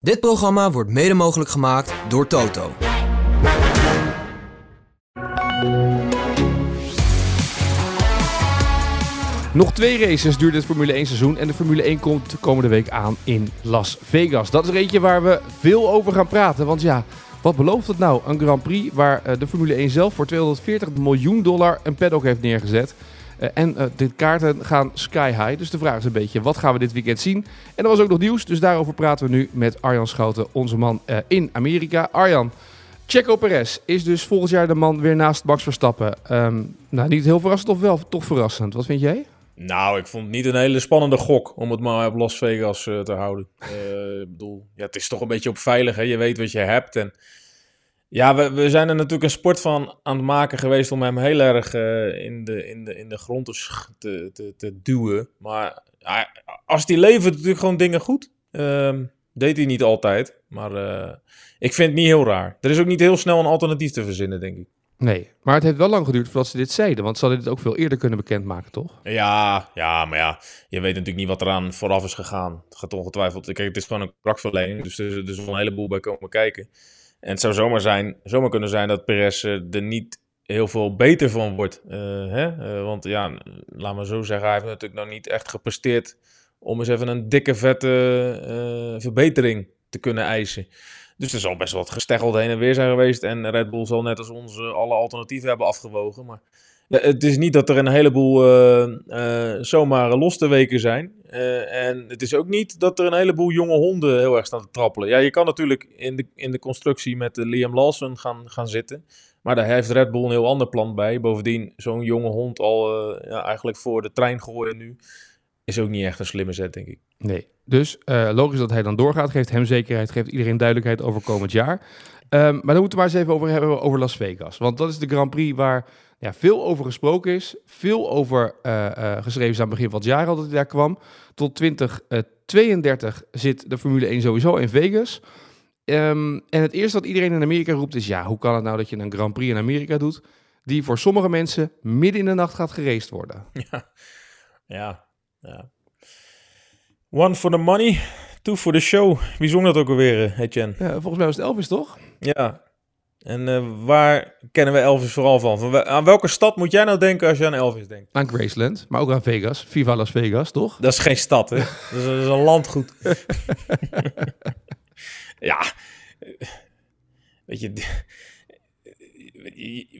Dit programma wordt mede mogelijk gemaakt door Toto. Nog twee races duurt het Formule 1 seizoen en de Formule 1 komt de komende week aan in Las Vegas. Dat is er eentje waar we veel over gaan praten, want ja, wat belooft het nou? Een Grand Prix waar eh, de Formule 1 zelf voor 240 miljoen dollar een paddock heeft neergezet. Uh, en uh, de kaarten gaan sky high. Dus de vraag is een beetje, wat gaan we dit weekend zien? En er was ook nog nieuws, dus daarover praten we nu met Arjan Schouten, onze man uh, in Amerika. Arjan, Checo Perez is dus volgend jaar de man weer naast Max Verstappen. Um, nou, niet heel verrassend of wel toch verrassend? Wat vind jij? Nou, ik vond het niet een hele spannende gok om het maar op Las Vegas te houden. Ik bedoel, ja, het is toch een beetje op veilig. Hè? Je weet wat je hebt. En ja, we, we zijn er natuurlijk een sport van aan het maken geweest om hem heel erg uh, in, de, in, de, in de grond te, te, te duwen. Maar als hij levert natuurlijk gewoon dingen goed. Ehm, deed hij niet altijd. Maar ik vind het niet heel raar. Er is ook niet heel snel een alternatief te verzinnen, denk ik. Nee, maar het heeft wel lang geduurd voordat ze dit zeiden. Want ze hadden dit ook veel eerder kunnen bekendmaken, toch? Ja, ja, maar ja, je weet natuurlijk niet wat eraan vooraf is gegaan. Het gaat ongetwijfeld. Kijk, het is gewoon een krachtverlening. Dus er, er is wel een heleboel bij komen kijken. En het zou zomaar, zijn, zomaar kunnen zijn dat Perez er niet heel veel beter van wordt. Uh, hè? Uh, want ja, laat maar zo zeggen, hij heeft natuurlijk nog niet echt gepresteerd om eens even een dikke vette verbetering te kunnen eisen. Dus er zal best wat gesteggeld heen en weer zijn geweest. En Red Bull zal net als ons alle alternatieven hebben afgewogen. Maar ja, het is niet dat er een heleboel zomaar loste weken zijn. Uh, en het is ook niet dat er een heleboel jonge honden heel erg staan te trappelen. Ja, je kan natuurlijk in de, in de constructie met Liam Lawson gaan, gaan zitten. Maar daar heeft Red Bull een heel ander plan bij. Bovendien, zo'n jonge hond al ja, eigenlijk voor de trein gooien nu is ook niet echt een slimme zet, denk ik. Nee, dus logisch dat hij dan doorgaat. Geeft hem zekerheid, geeft iedereen duidelijkheid over komend jaar. Um, maar dan moeten we maar eens even over hebben over Las Vegas. Want dat is de Grand Prix waar ja, veel over gesproken is. Veel over uh, uh, geschreven is aan het begin van het jaar al dat hij daar kwam. Tot 2032 zit de Formule 1 sowieso in Vegas. Um, en het eerste wat iedereen in Amerika roept is... ja, hoe kan het nou dat je een Grand Prix in Amerika doet... die voor sommige mensen midden in de nacht gaat geraced worden? Ja, ja ja. One for the money, two for the show. Wie zong dat ook alweer, Etienne? Ja, volgens mij was het Elvis, toch? Ja. En uh, waar kennen we Elvis vooral van? van? Aan welke stad moet jij nou denken als je aan Elvis denkt? Aan Graceland, maar ook aan Vegas. Viva Las Vegas, toch? Dat is geen stad, hè? dat, is, dat is een landgoed. ja. Weet je,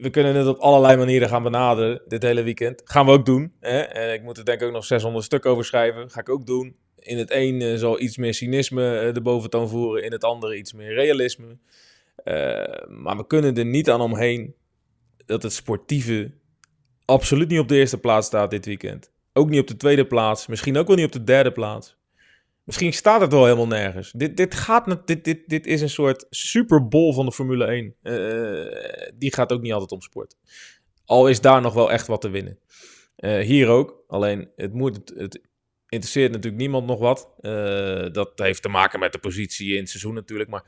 we kunnen het op allerlei manieren gaan benaderen dit hele weekend. Gaan we ook doen. Hè? En ik moet er denk ik ook nog 600 stuk over schrijven. Ga ik ook doen. In het een uh, zal iets meer cynisme uh, de boventoon voeren. In het andere iets meer realisme. Uh, maar we kunnen er niet aan omheen dat het sportieve absoluut niet op de eerste plaats staat dit weekend. Ook niet op de tweede plaats. Misschien ook wel niet op de derde plaats. Misschien staat het wel helemaal nergens. Dit, dit, gaat, dit, dit, dit is een soort Super Bowl van de Formule 1. Uh, die gaat ook niet altijd om sport. Al is daar nog wel echt wat te winnen. Uh, hier ook. Alleen het, moet, interesseert natuurlijk niemand nog wat. Dat heeft te maken met de positie in het seizoen natuurlijk. Maar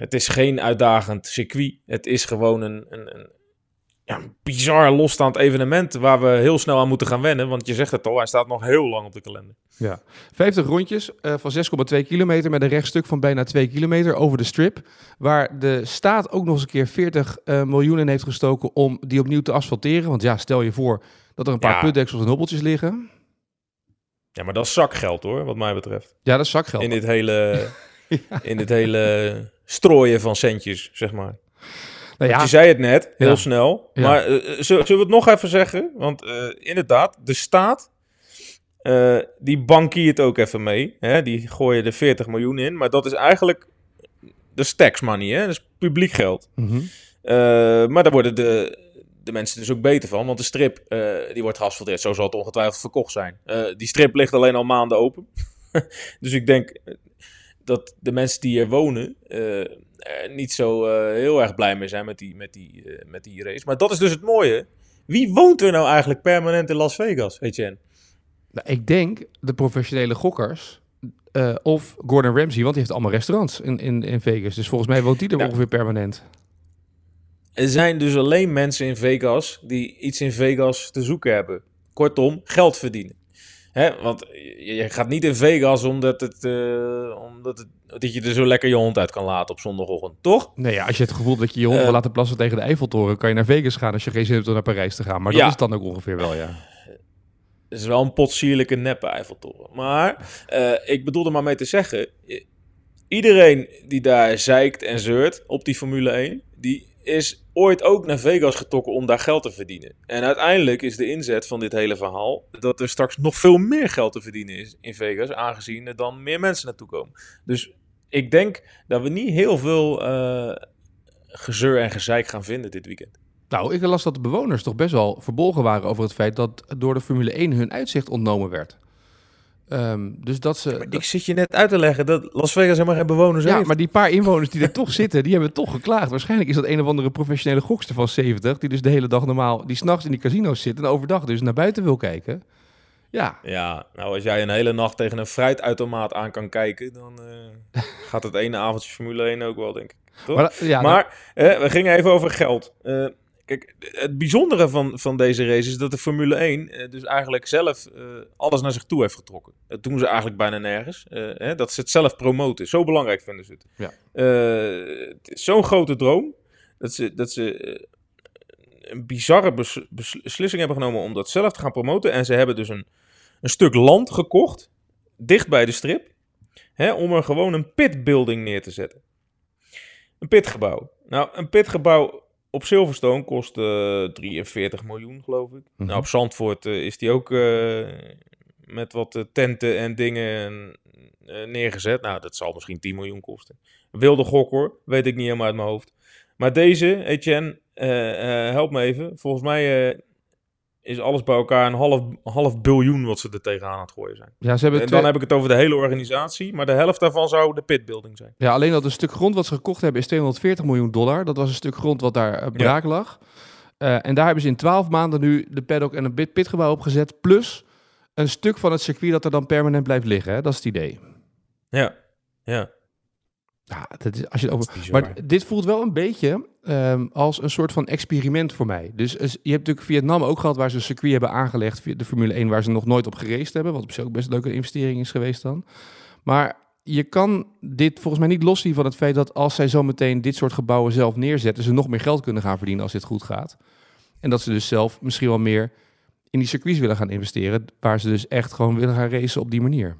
het is geen uitdagend circuit. Het is gewoon een, een, een ja, een bizar losstaand evenement waar we heel snel aan moeten gaan wennen. Want je zegt het al, hij staat nog heel lang op de kalender. Ja, 50 rondjes uh, van 6,2 kilometer met een rechtstuk van bijna 2 kilometer over de strip. Waar de staat ook nog eens een keer 40 uh, miljoen in heeft gestoken om die opnieuw te asfalteren. Want ja, stel je voor dat er een paar ja. putdeksels en hobbeltjes liggen. Ja, maar dat is zakgeld hoor, wat mij betreft. Ja, dat is zakgeld. In dit hele, ja. in dit hele strooien van centjes, zeg maar. Nou ja. Je zei het net, heel ja. snel. Ja. Maar uh, zullen we het nog even zeggen? Want uh, inderdaad, de staat, uh, die bankiert ook even mee. Hè? Die gooien er 40 miljoen in. Maar dat is eigenlijk de tax money, hè? dat is publiek geld. Mhm. Mm -hmm. maar daar worden de, de mensen dus ook beter van. Want de strip, die wordt geasfalteerd. Zo zal het ongetwijfeld verkocht zijn. die strip ligt alleen al maanden open. dus ik denk dat de mensen die hier wonen uh, niet zo uh, heel erg blij mee zijn met die, met, die, uh, met die race. Maar dat is dus het mooie. Wie woont er nou eigenlijk permanent in Las Vegas, Etienne? Nou, ik denk de professionele gokkers of Gordon Ramsay, want die heeft allemaal restaurants in, in, in Vegas. Dus volgens mij woont die er nou, ongeveer permanent. Er zijn dus alleen mensen in Vegas die iets in Vegas te zoeken hebben. Kortom, geld verdienen. Hè, want je, gaat niet in Vegas omdat, het, eh, omdat het, dat je er zo lekker je hond uit kan laten op zondagochtend, toch? Nee, ja, als je het gevoel hebt dat je je hond Eh. wil laten plassen tegen de Eiffeltoren, kan je naar Vegas gaan als je geen zin hebt om naar Parijs te gaan. Maar dat Ja. is dan ook ongeveer wel, ja. Het is wel een potsierlijke neppe Eiffeltoren. Maar eh, ik bedoel er maar mee te zeggen... Iedereen die daar zeikt en zeurt op die Formule 1... die is ooit ook naar Vegas getrokken om daar geld te verdienen. En uiteindelijk is de inzet van dit hele verhaal... dat er straks nog veel meer geld te verdienen is in Vegas... aangezien er dan meer mensen naartoe komen. Dus ik denk dat we niet heel veel eh, gezeur en gezeik gaan vinden dit weekend. Nou, ik las dat de bewoners toch best wel verbolgen waren over het feit dat door de Formule 1 hun uitzicht ontnomen werd. Ehm, dus dat ze. Ik zit je net uit te leggen dat Las Vegas helemaal geen bewoners ja, heeft. maar die paar inwoners die er toch zitten, die hebben toch geklaagd. Waarschijnlijk is dat een of andere professionele gokster van 70, die dus de hele dag normaal, die s'nachts in die casino's zit en overdag dus naar buiten wil kijken. Ja, Ja, nou als jij een hele nacht tegen een fruitautomaat aan kan kijken, dan eh, gaat het ene avondje Formule 1 ook wel, denk ik. Toch? maar, ja, nou, eh, we gingen even over geld. Eh, kijk, het bijzondere van, van deze race is dat de Formule 1 eh, dus eigenlijk zelf eh, alles naar zich toe heeft getrokken. Dat doen ze eigenlijk bijna nergens. Eh, hè, dat ze het zelf promoten. Zo belangrijk vinden ze het. Ja. Het is zo'n grote droom dat ze, dat ze een bizarre bes- bes- beslissing hebben genomen om dat zelf te gaan promoten. En ze hebben dus een, een stuk land gekocht, dicht bij de strip, hè, om er gewoon een pitbuilding neer te zetten. Een pitgebouw. Nou, een pitgebouw op Silverstone kost eh 43 miljoen, geloof ik. Mhm. Nou, op Zandvoort eh, is die ook eh, met wat eh, tenten en dingen eh, neergezet. Nou, dat zal misschien 10 miljoen kosten. Wilde gok hoor, weet ik niet helemaal uit mijn hoofd. Maar deze, Etienne, eh, eh, help me even. Volgens mij eh, is alles bij elkaar een half, half biljoen wat ze er tegenaan aan het gooien zijn. ja, ze hebben En dan heb ik het over de hele organisatie, maar de helft daarvan zou de pitbuilding zijn. Ja, alleen dat een stuk grond wat ze gekocht hebben is 240 miljoen dollar. Dat was een stuk grond wat daar eh, braak lag. Eh, en daar hebben ze in 12 maanden nu de paddock en een pit- pitgebouw opgezet. Plus een stuk van het circuit dat er dan permanent blijft liggen. Hè? Dat is het idee. Ja, ja. Ja, dat is, als je het over... Dat is bizar. Maar dit voelt wel een beetje ehm, als een soort van experiment voor mij. Dus is- je hebt natuurlijk Vietnam ook gehad waar ze een circuit hebben aangelegd. via De Formule 1 waar ze nog nooit op gereced hebben. Wat op zich ook best een leuke investering is geweest dan. Maar je kan dit volgens mij niet loszien van het feit dat als zij zo meteen dit soort gebouwen zelf neerzetten, ze nog meer geld kunnen gaan verdienen als dit goed gaat. En dat ze dus zelf misschien wel meer in die circuits willen gaan investeren, waar ze dus echt gewoon willen gaan racen op die manier.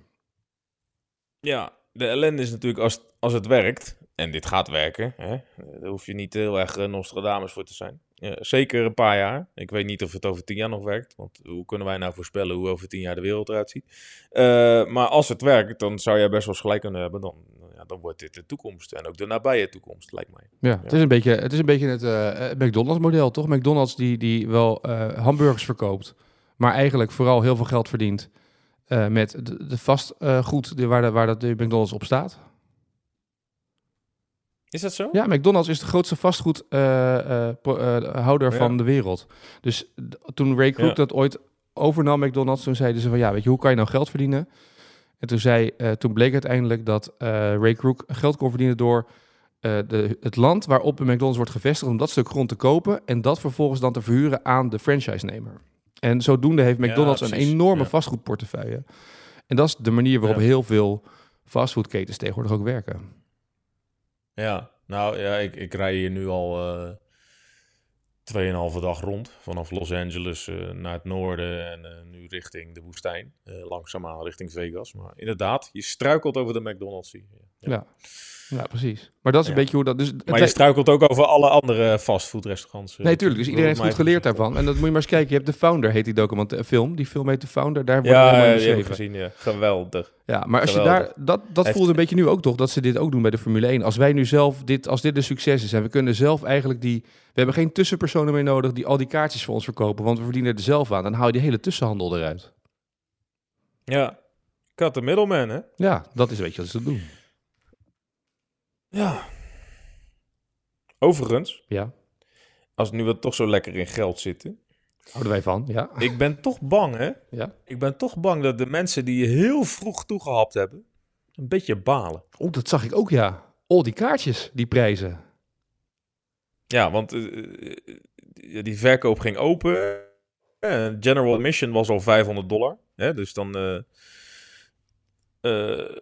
Ja, de ellende is natuurlijk als, als het werkt, en dit gaat werken, hè, daar hoef je niet heel erg eh, Nostradamus voor te zijn. Ja, zeker een paar jaar. Ik weet niet of het over tien jaar nog werkt, want hoe kunnen wij nou voorspellen hoe over tien jaar de wereld eruit ziet. Eh, maar als het werkt, dan zou jij best wel eens gelijk kunnen hebben. Dan, ja, dan wordt dit de toekomst en ook de nabije toekomst, lijkt mij. Ja, Het, is een beetje, het is een beetje het eh, McDonald's model, toch? McDonald's die, die wel hamburgers verkoopt, maar eigenlijk vooral heel veel geld verdient eh, met de, de vastgoed die waar, de, waar dat de McDonald's op staat. Is dat zo? Ja, McDonald's is de grootste vastgoedhouder Ja. van de wereld. Dus toen Ray Ja. dat ooit overnam, McDonald's, toen zeiden ze van ja, weet je, hoe kan je nou geld verdienen? En toen, zei, eh, toen bleek uiteindelijk dat eh, Ray Krook geld kon verdienen door eh, de, het land waarop McDonald's wordt gevestigd, om dat stuk grond te kopen en dat vervolgens dan te verhuren aan de franchise-nemer. En zodoende heeft Ja, McDonald's een enorme Ja. vastgoedportefeuille. En dat is de manier waarop Ja. heel veel fastfoodketens tegenwoordig ook werken. Ja, nou ja, ik, ik rij hier nu al eh 2,5 dag rond. Vanaf Los Angeles eh, naar het noorden en eh, nu richting de woestijn. Langzaamaan richting Vegas. Maar inderdaad, je struikelt over de McDonald's. hier. Ja. Ja, ja precies. Maar dat is een beetje hoe dat... Dus Maar je struikelt ook over alle andere fastfoodrestaurants. eh, Nee, tuurlijk. Dus iedereen heeft goed geleerd daarvan. En dat moet je maar eens kijken. Je hebt The Founder, heet die document eh, film. Die film heet The Founder. Daar wordt Ja, helemaal ja, gezien, ja. Geweldig. Ja, maar als je daar... Dat, dat Heeft- voelt een beetje nu ook toch, dat ze dit ook doen bij de Formule 1. Als wij nu zelf dit... Als dit een succes is en we kunnen zelf eigenlijk die... We hebben geen tussenpersonen meer nodig die al die kaartjes voor ons verkopen. Want we verdienen er zelf aan. Dan hou je die hele tussenhandel eruit. Ja. Cut the middleman, hè? Ja, dat is weet je wat ze doen. Ja. Overigens, Ja, als nu we toch zo lekker in geld zitten. houden wij van. Ja. Ik ben toch bang, hè? ja. Ik ben toch bang dat de mensen die je heel vroeg toegehapt hebben, een beetje balen. Oh, dat zag ik ook, ja. Oh, die kaartjes, die prijzen. Ja, want eh, eh, die verkoop ging open. Eh, general admission was al 500 dollar. Hè? Dus dan eh, eh,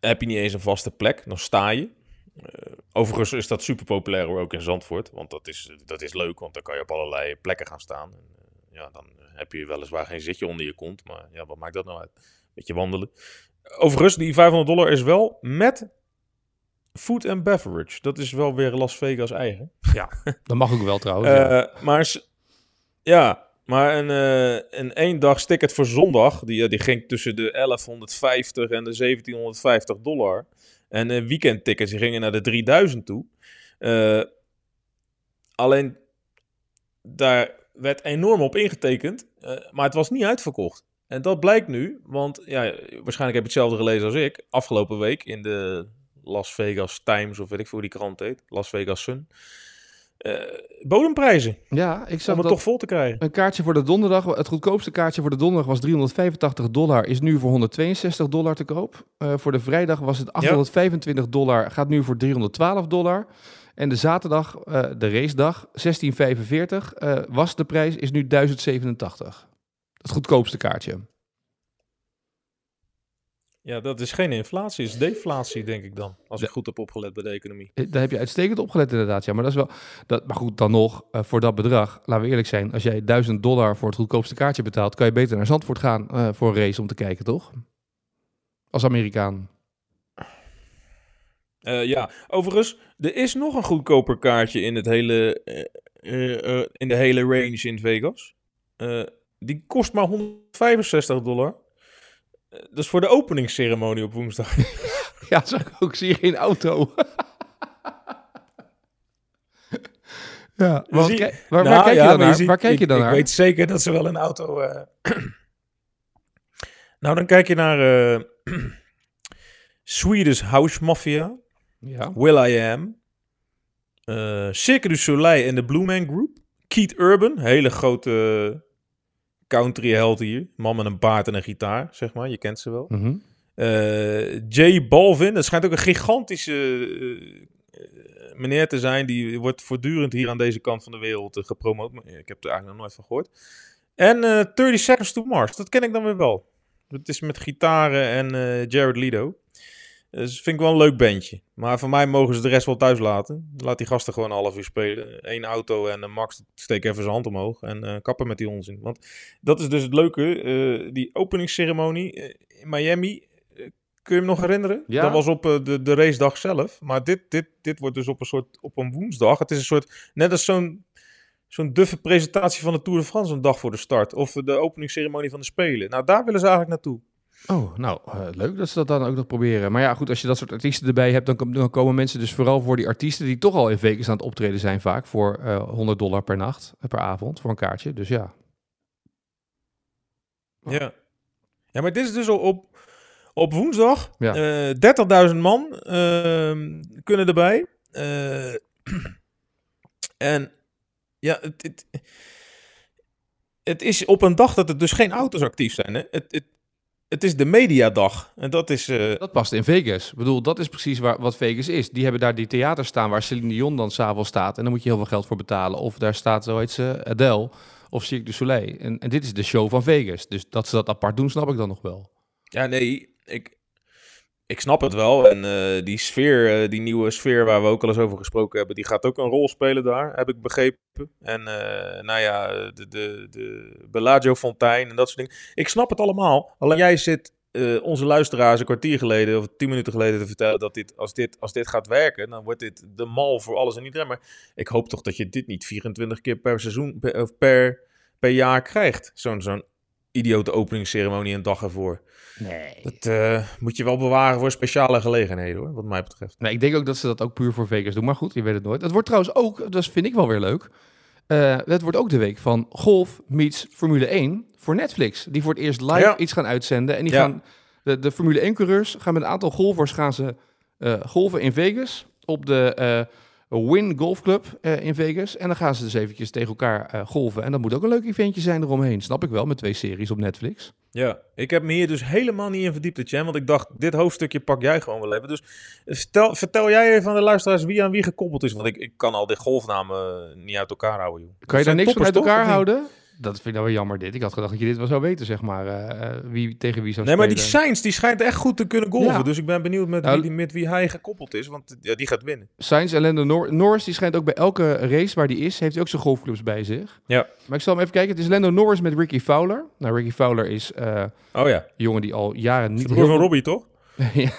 heb je niet eens een vaste plek. Dan sta je. Eh, overigens is dat super populair ook in Zandvoort. Want dat is, dat is leuk, want dan kan je op allerlei plekken gaan staan. En, eh, ja, dan heb je weliswaar geen zitje onder je kont. Maar ja, wat maakt dat nou uit? Beetje wandelen. Overigens, die 500 dollar is wel met food and beverage. Dat is wel weer Las Vegas eigen. Dat mag ook wel trouwens. ja. Eh, maar ja, maar een, eh een eendags ticket voor zondag, die, die ging tussen de 1150 en de 1750 dollar. En eh weekendtickets gingen naar de 3000 toe. Eh, alleen daar werd enorm op ingetekend, eh, maar het was niet uitverkocht. En dat blijkt nu, want ja, waarschijnlijk heb je hetzelfde gelezen als ik. Afgelopen week in de Las Vegas Times, of weet ik veel die krant heet. Las Vegas Sun. Eh, bodemprijzen, ja, ik om zag het dat toch vol te krijgen. een kaartje voor de donderdag, het goedkoopste kaartje voor de donderdag was 385 dollar, is nu voor 162 dollar te koop. Eh, voor de vrijdag was het 825 dollar, gaat nu voor 312 dollar. En de zaterdag, eh, de racedag, 1645, eh, was de prijs, is nu 1087. Het goedkoopste kaartje. Ja, dat is geen inflatie, is deflatie, denk ik dan. Als ik goed heb opgelet bij de economie. Eh, Daar heb je uitstekend opgelet inderdaad, ja. Maar, dat is wel, dat, maar goed, dan nog, eh, voor dat bedrag, laten we eerlijk zijn. Als jij 1000 dollar voor het goedkoopste kaartje betaalt, kan je beter naar Zandvoort gaan eh, voor een race om te kijken, toch? Als Amerikaan. Eh, ja, overigens, er is nog een goedkoper kaartje in, het hele, in de hele range in Vegas. Die kost maar 165 dollar. Eh, dat is voor de openingsceremonie op woensdag. Ja, zag ik ook. Zie je geen auto? ja, want Zie- kijk- waar, Nou, kijk ja, je dan naar? ziet- waar kijk ik, je dan ik naar? weet zeker dat ze wel een auto... eh, nou, dan kijk je naar eh Swedish House Mafia, Ja. Will I Am, eh Cirque du Soleil en de Blue Man Group, Keith Urban, hele grote country held hier, man met een baard en een gitaar, zeg maar, je kent ze wel. Mhm. Eh, Jay Balvin, dat schijnt ook een gigantische eh, eh, meneer te zijn. Die wordt voortdurend hier aan deze kant van de wereld gepromoot. Maar Ik heb er eigenlijk nog nooit van gehoord. En eh 30 Seconds to Mars, dat ken ik dan weer wel. Dat is met gitaren en Jared Leto. Dus vind ik wel een leuk bandje. Maar voor mij mogen ze de rest wel thuis laten. Laat die gasten gewoon een half uur spelen. Eén auto en eh, Max steek even zijn hand omhoog. En eh, kappen met die onzin. Want dat is dus het leuke. eh, die openingsceremonie eh, in Miami. eh, kun je hem nog herinneren? Ja. Dat was op eh, de, de racedag zelf. Maar dit, dit, dit wordt dus op een soort op een woensdag. Het is een soort. Net als zo'n. Zo'n duffe presentatie van de Tour de France een dag voor de start. Of de openingsceremonie van de Spelen. Nou, daar willen ze eigenlijk naartoe. Oh, nou, eh, leuk dat ze dat dan ook nog proberen. Maar ja, goed, als je dat soort artiesten erbij hebt, dan, kom- dan komen mensen dus vooral voor die artiesten die toch al in Vegas aan het optreden zijn vaak voor eh 100 dollar per nacht, eh, per avond, voor een kaartje. Dus ja. Ja. Ja, maar dit is dus al op, op woensdag. Ja. Eh 30.000 man ehm, kunnen erbij. En ja, het, het, het is op een dag dat er dus geen auto's actief zijn. Hè? Het, het, het is de mediadag. En dat is... eh, Dat past in Vegas. Ik bedoel, dat is precies waar, wat Vegas is. Die hebben daar die theaters staan waar Celine Dion dan s'avonds staat. En dan moet je heel veel geld voor betalen. Of daar staat, zo heet ze, Adele of Cirque du Soleil. En, en dit is de show van Vegas. Dus dat ze dat apart doen, snap ik dan nog wel. Ja, nee, ik, ik snap het wel. En eh, die sfeer, eh, die nieuwe sfeer waar we ook al eens over gesproken hebben, die gaat ook een rol spelen daar, heb ik begrepen. En eh, nou ja, de, de, de Bellagio Fontein en dat soort dingen. Ik snap het allemaal. Alleen jij zit onze luisteraars een kwartier geleden of tien minuten geleden te vertellen dat dit als, dit, als dit gaat werken, dan wordt dit de mal voor alles en iedereen. Maar ik hoop toch dat je dit niet 24 keer per seizoen, per, of per, per jaar krijgt. Zo'n zo'n idiote openingsceremonie een dag ervoor. Nee. Dat eh, moet je wel bewaren voor speciale gelegenheden hoor, wat mij betreft. Nee, ik denk ook dat ze dat ook puur voor Vegas doen. Maar goed, je weet het nooit. Het wordt trouwens ook, dat vind ik wel weer leuk. eh, het wordt ook de week van golf meets Formule 1 voor Netflix. Die voor het eerst live Ja. iets gaan uitzenden. En die Ja. gaan, de, de Formule 1-coureurs gaan met een aantal golfers gaan ze eh, golven in Vegas. Op de Win Golf Club eh, in Vegas. En dan gaan ze dus eventjes tegen elkaar eh, golven. En dat moet ook een leuk eventje zijn eromheen. Snap ik wel, met twee series op Netflix. Ja, ik heb me hier dus helemaal niet in verdiept, want ik dacht, dit hoofdstukje pak jij gewoon wel even. Dus eh, vertel, vertel jij even aan de luisteraars wie aan wie gekoppeld is, want ik, ik kan al die golfnamen niet uit elkaar houden. Joh. Kan je daar niks van uit elkaar houden? Dat vind ik nou wel jammer dit. Ik had gedacht dat je dit wel zou weten, zeg maar. eh, eh, wie tegen wie zou Nee, maar die Sainz die schijnt echt goed te kunnen golven. Ja. Dus ik ben benieuwd met, Nou, wie, die- met wie hij gekoppeld is. Want ja, die gaat winnen. Sainz en Lando Nor- Norris, die schijnt ook bij elke race waar die is, heeft hij ook zijn golfclubs bij zich. Ja. Maar ik zal hem even kijken. Het is Lando Norris met Ricky Fowler. Nou, Ricky Fowler is eh, Oh ja. een jongen die al jaren Niet de broer van Robbie, toch? ja,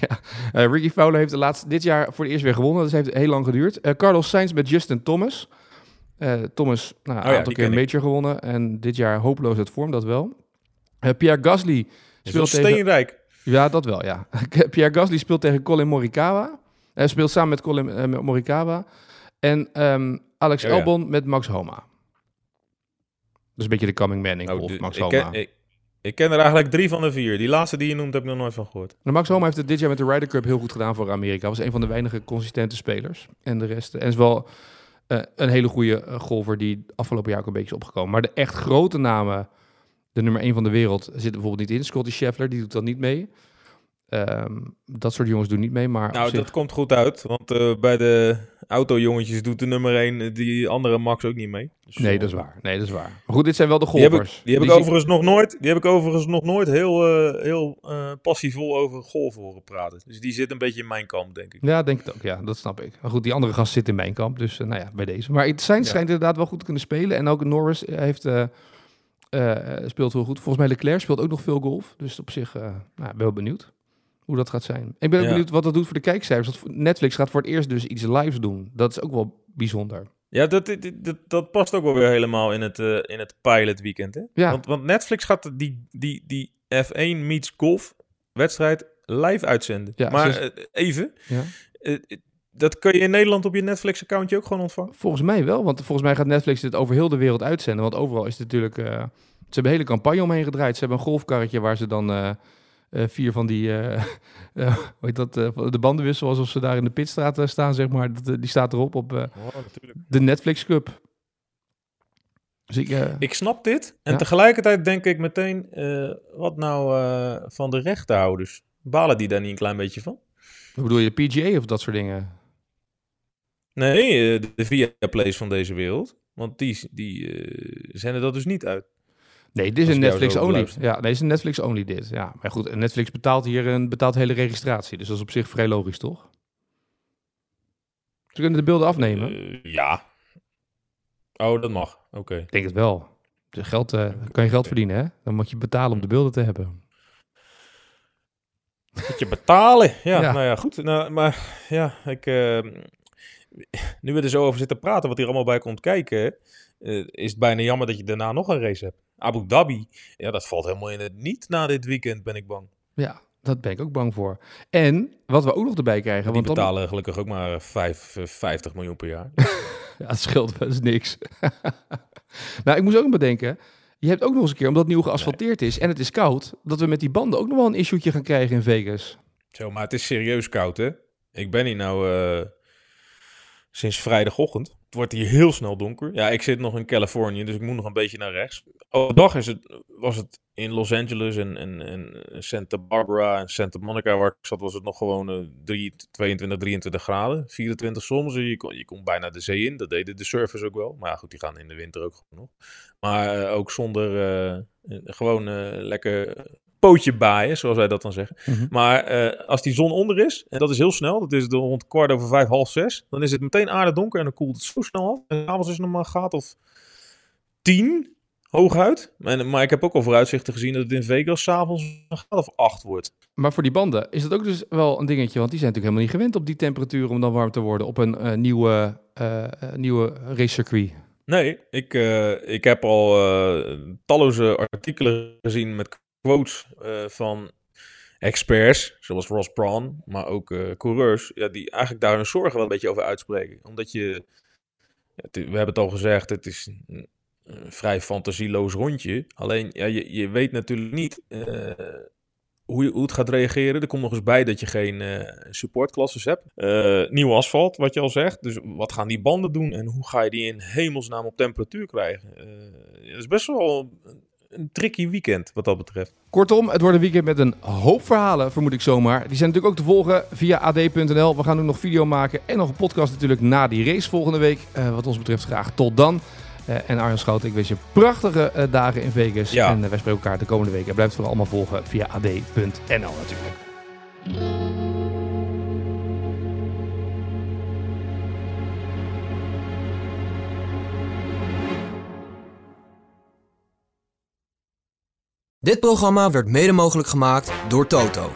ja. Ricky Fowler heeft de laatste, dit jaar voor het eerst weer gewonnen. Dus heeft heel lang geduurd. Carlos Sainz met Justin Thomas. Eh, Thomas, nou, een Oh ja, aantal keer een major gewonnen. En dit jaar hopeloos uit vorm, dat wel. Eh, Pierre Gasly speelt tegen... steenrijk. Ja, dat wel, ja. Pierre Gasly speelt tegen Colin Morikawa. Hij speelt samen met Colin eh, Morikawa. En ehm, Alex Oh ja. Albon met Max Homa. Dus een beetje de coming man in golf, de- Max ik, Homa. ken, ik, ik ken er eigenlijk drie van de vier. Die laatste die je noemt heb ik nog nooit van gehoord. Nou, Max Homa heeft het dit jaar met de Ryder Cup heel goed gedaan voor Amerika. Was een van de weinige consistente spelers. En de rest. En is wel eh, een hele goede eh, golfer die afgelopen jaar ook een beetje is opgekomen. Maar de echt grote namen, de nummer 1 van de wereld, zitten bijvoorbeeld niet in. Scotty Scheffler, die doet dan niet mee. Ehm, dat soort jongens doen niet mee. Maar Nou, zich- dat komt goed uit. Want eh, bij de autojongetjes doet de nummer 1 die andere Max ook niet mee. Dus, Nee, eh, dat is waar. Nee, dat is waar. Maar goed, dit zijn wel de Die heb, golfers. ik, die heb ik overigens nog nooit, die heb ik overigens nog nooit heel, eh, heel eh, passievol over golf horen praten. Dus die zit een beetje in mijn kamp, denk ik. Ja, denk het ook. Ja, dat snap ik. Maar goed, die andere gast zit in mijn kamp. Dus eh, nou ja, bij deze. Maar het zijn Ja. schijnt inderdaad wel goed te kunnen spelen. En ook Norris heeft, eh, eh, speelt heel goed. Volgens mij Leclerc speelt ook nog veel golf. Dus op zich uh, nou, ben wel benieuwd hoe dat gaat zijn. Ik ben ook Ja. benieuwd wat dat doet voor de kijkcijfers. Want Netflix gaat voor het eerst dus iets lives doen. Dat is ook wel bijzonder. Ja, dat, dat, dat, past ook wel weer helemaal in het, eh, in het pilot weekend. Hè? Ja. Want, want Netflix gaat die, die, die F1 meets golf wedstrijd live uitzenden. Ja, maar eh, even, Ja. eh, dat kun je in Nederland op je Netflix-accountje ook gewoon ontvangen? Volgens mij wel, want volgens mij gaat Netflix dit over heel de wereld uitzenden. Want overal is het natuurlijk... ze hebben een hele campagne omheen gedraaid. Ze hebben een golfkarretje waar ze dan eh, vier van die... eh, eh, hoe heet dat? de banden wisselen alsof ze daar in de pitstraat staan, zeg maar. Dat, die staat erop op Oh, de Netflix Cup. Dus ik... Ik snap dit. En Ja. tegelijkertijd denk ik meteen, wat nou van de rechtenhouders? Balen die daar niet een klein beetje van? hoe bedoel je, PGA of dat soort dingen? Nee, de Viaplays van deze wereld. Want die, die zenden dat dus niet uit. Nee, dit is een ik jou Netflix zo only. beluister. Ja, deze is een Netflix only dit. Ja, maar goed, Netflix betaalt hier een betaalt hele registratie. Dus dat is op zich vrij logisch, toch? Ze kunnen de beelden afnemen. Eh, ja. Oh, dat mag. Oké. Ik denk het wel. Dus geld, eh, kan je geld verdienen, hè? Dan moet je betalen om de beelden te hebben. Moet je betalen. Ja, Ja. nou ja, goed. Nou, maar ja, ik... eh, nu we er zo over zitten praten, wat hier allemaal bij komt kijken... eh, is het bijna jammer dat je daarna nog een race hebt. Abu Dhabi, ja, dat valt helemaal in het niet na dit weekend, ben ik bang. Ja, dat ben ik ook bang voor. En wat we ook nog erbij krijgen, Die want dan, betalen gelukkig ook maar vijf, eh, 50 miljoen per jaar. ja, het scheelt wel eens niks. nou, ik moest ook nog bedenken, je hebt ook nog eens een keer, omdat het nieuw geasfalteerd is en het is koud, dat we met die banden ook nog wel een issue'tje gaan krijgen in Vegas. Zo, maar het is serieus koud, hè? Ik ben hier nou eh, sinds vrijdagochtend. Het wordt hier heel snel donker. Ja, ik zit nog in Californië, dus ik moet nog een beetje naar rechts. Overdag is het, was het in Los Angeles en, en, en Santa Barbara en Santa Monica, waar ik zat, was het nog gewoon eh, drie- 22, 23 graden. 24 soms. Je, kon, je kon bijna de zee in. Dat deden de surfers ook wel. Maar ja, goed, die gaan in de winter ook gewoon nog. Maar eh, ook zonder, eh, eh, gewoon lekker pootje baaien, zoals wij dat dan zeggen. Maar eh, als die zon onder is, en dat is heel snel, dat is de rond kwart over vijf, half zes, dan is het meteen aardig donker en dan koelt het zo snel af. En s'avonds is het nog maar een graad of tien, hooguit. En, maar ik heb ook al vooruitzichten gezien dat het in Vegas s'avonds een graad of acht wordt. Maar voor die banden is dat ook dus wel een dingetje, want die zijn natuurlijk helemaal niet gewend op die temperatuur om dan warm te worden op een eh, nieuwe, eh, nieuwe racecircuit. Nee, ik, ik heb al talloze artikelen gezien met quotes van experts, zoals Ross Brawn, maar ook coureurs, ja, die eigenlijk daar hun zorgen wel een beetje over uitspreken. Omdat je, we hebben het al gezegd, het is vrij fantasieloos rondje. Alleen, ja, je, je weet natuurlijk niet eh, hoe, je, hoe het gaat reageren. Er komt nog eens bij dat je geen eh, supportklasses hebt. Eh, nieuw asfalt, wat je al zegt. Dus wat gaan die banden doen en hoe ga je die in hemelsnaam op temperatuur krijgen? Het is best wel een, tricky weekend wat dat betreft. Kortom, het wordt een weekend met een hoop verhalen, vermoed ik zomaar. Die zijn natuurlijk ook te volgen via ad.nl. We gaan ook nog video maken en nog een podcast natuurlijk na die race volgende week. Wat ons betreft graag tot dan. En Arjan Schouten, ik wens je prachtige dagen in Vegas. Ja. En wij spreken elkaar de komende weken. Blijf het vooral allemaal volgen via ad.nl natuurlijk. Dit programma werd mede mogelijk gemaakt door Toto.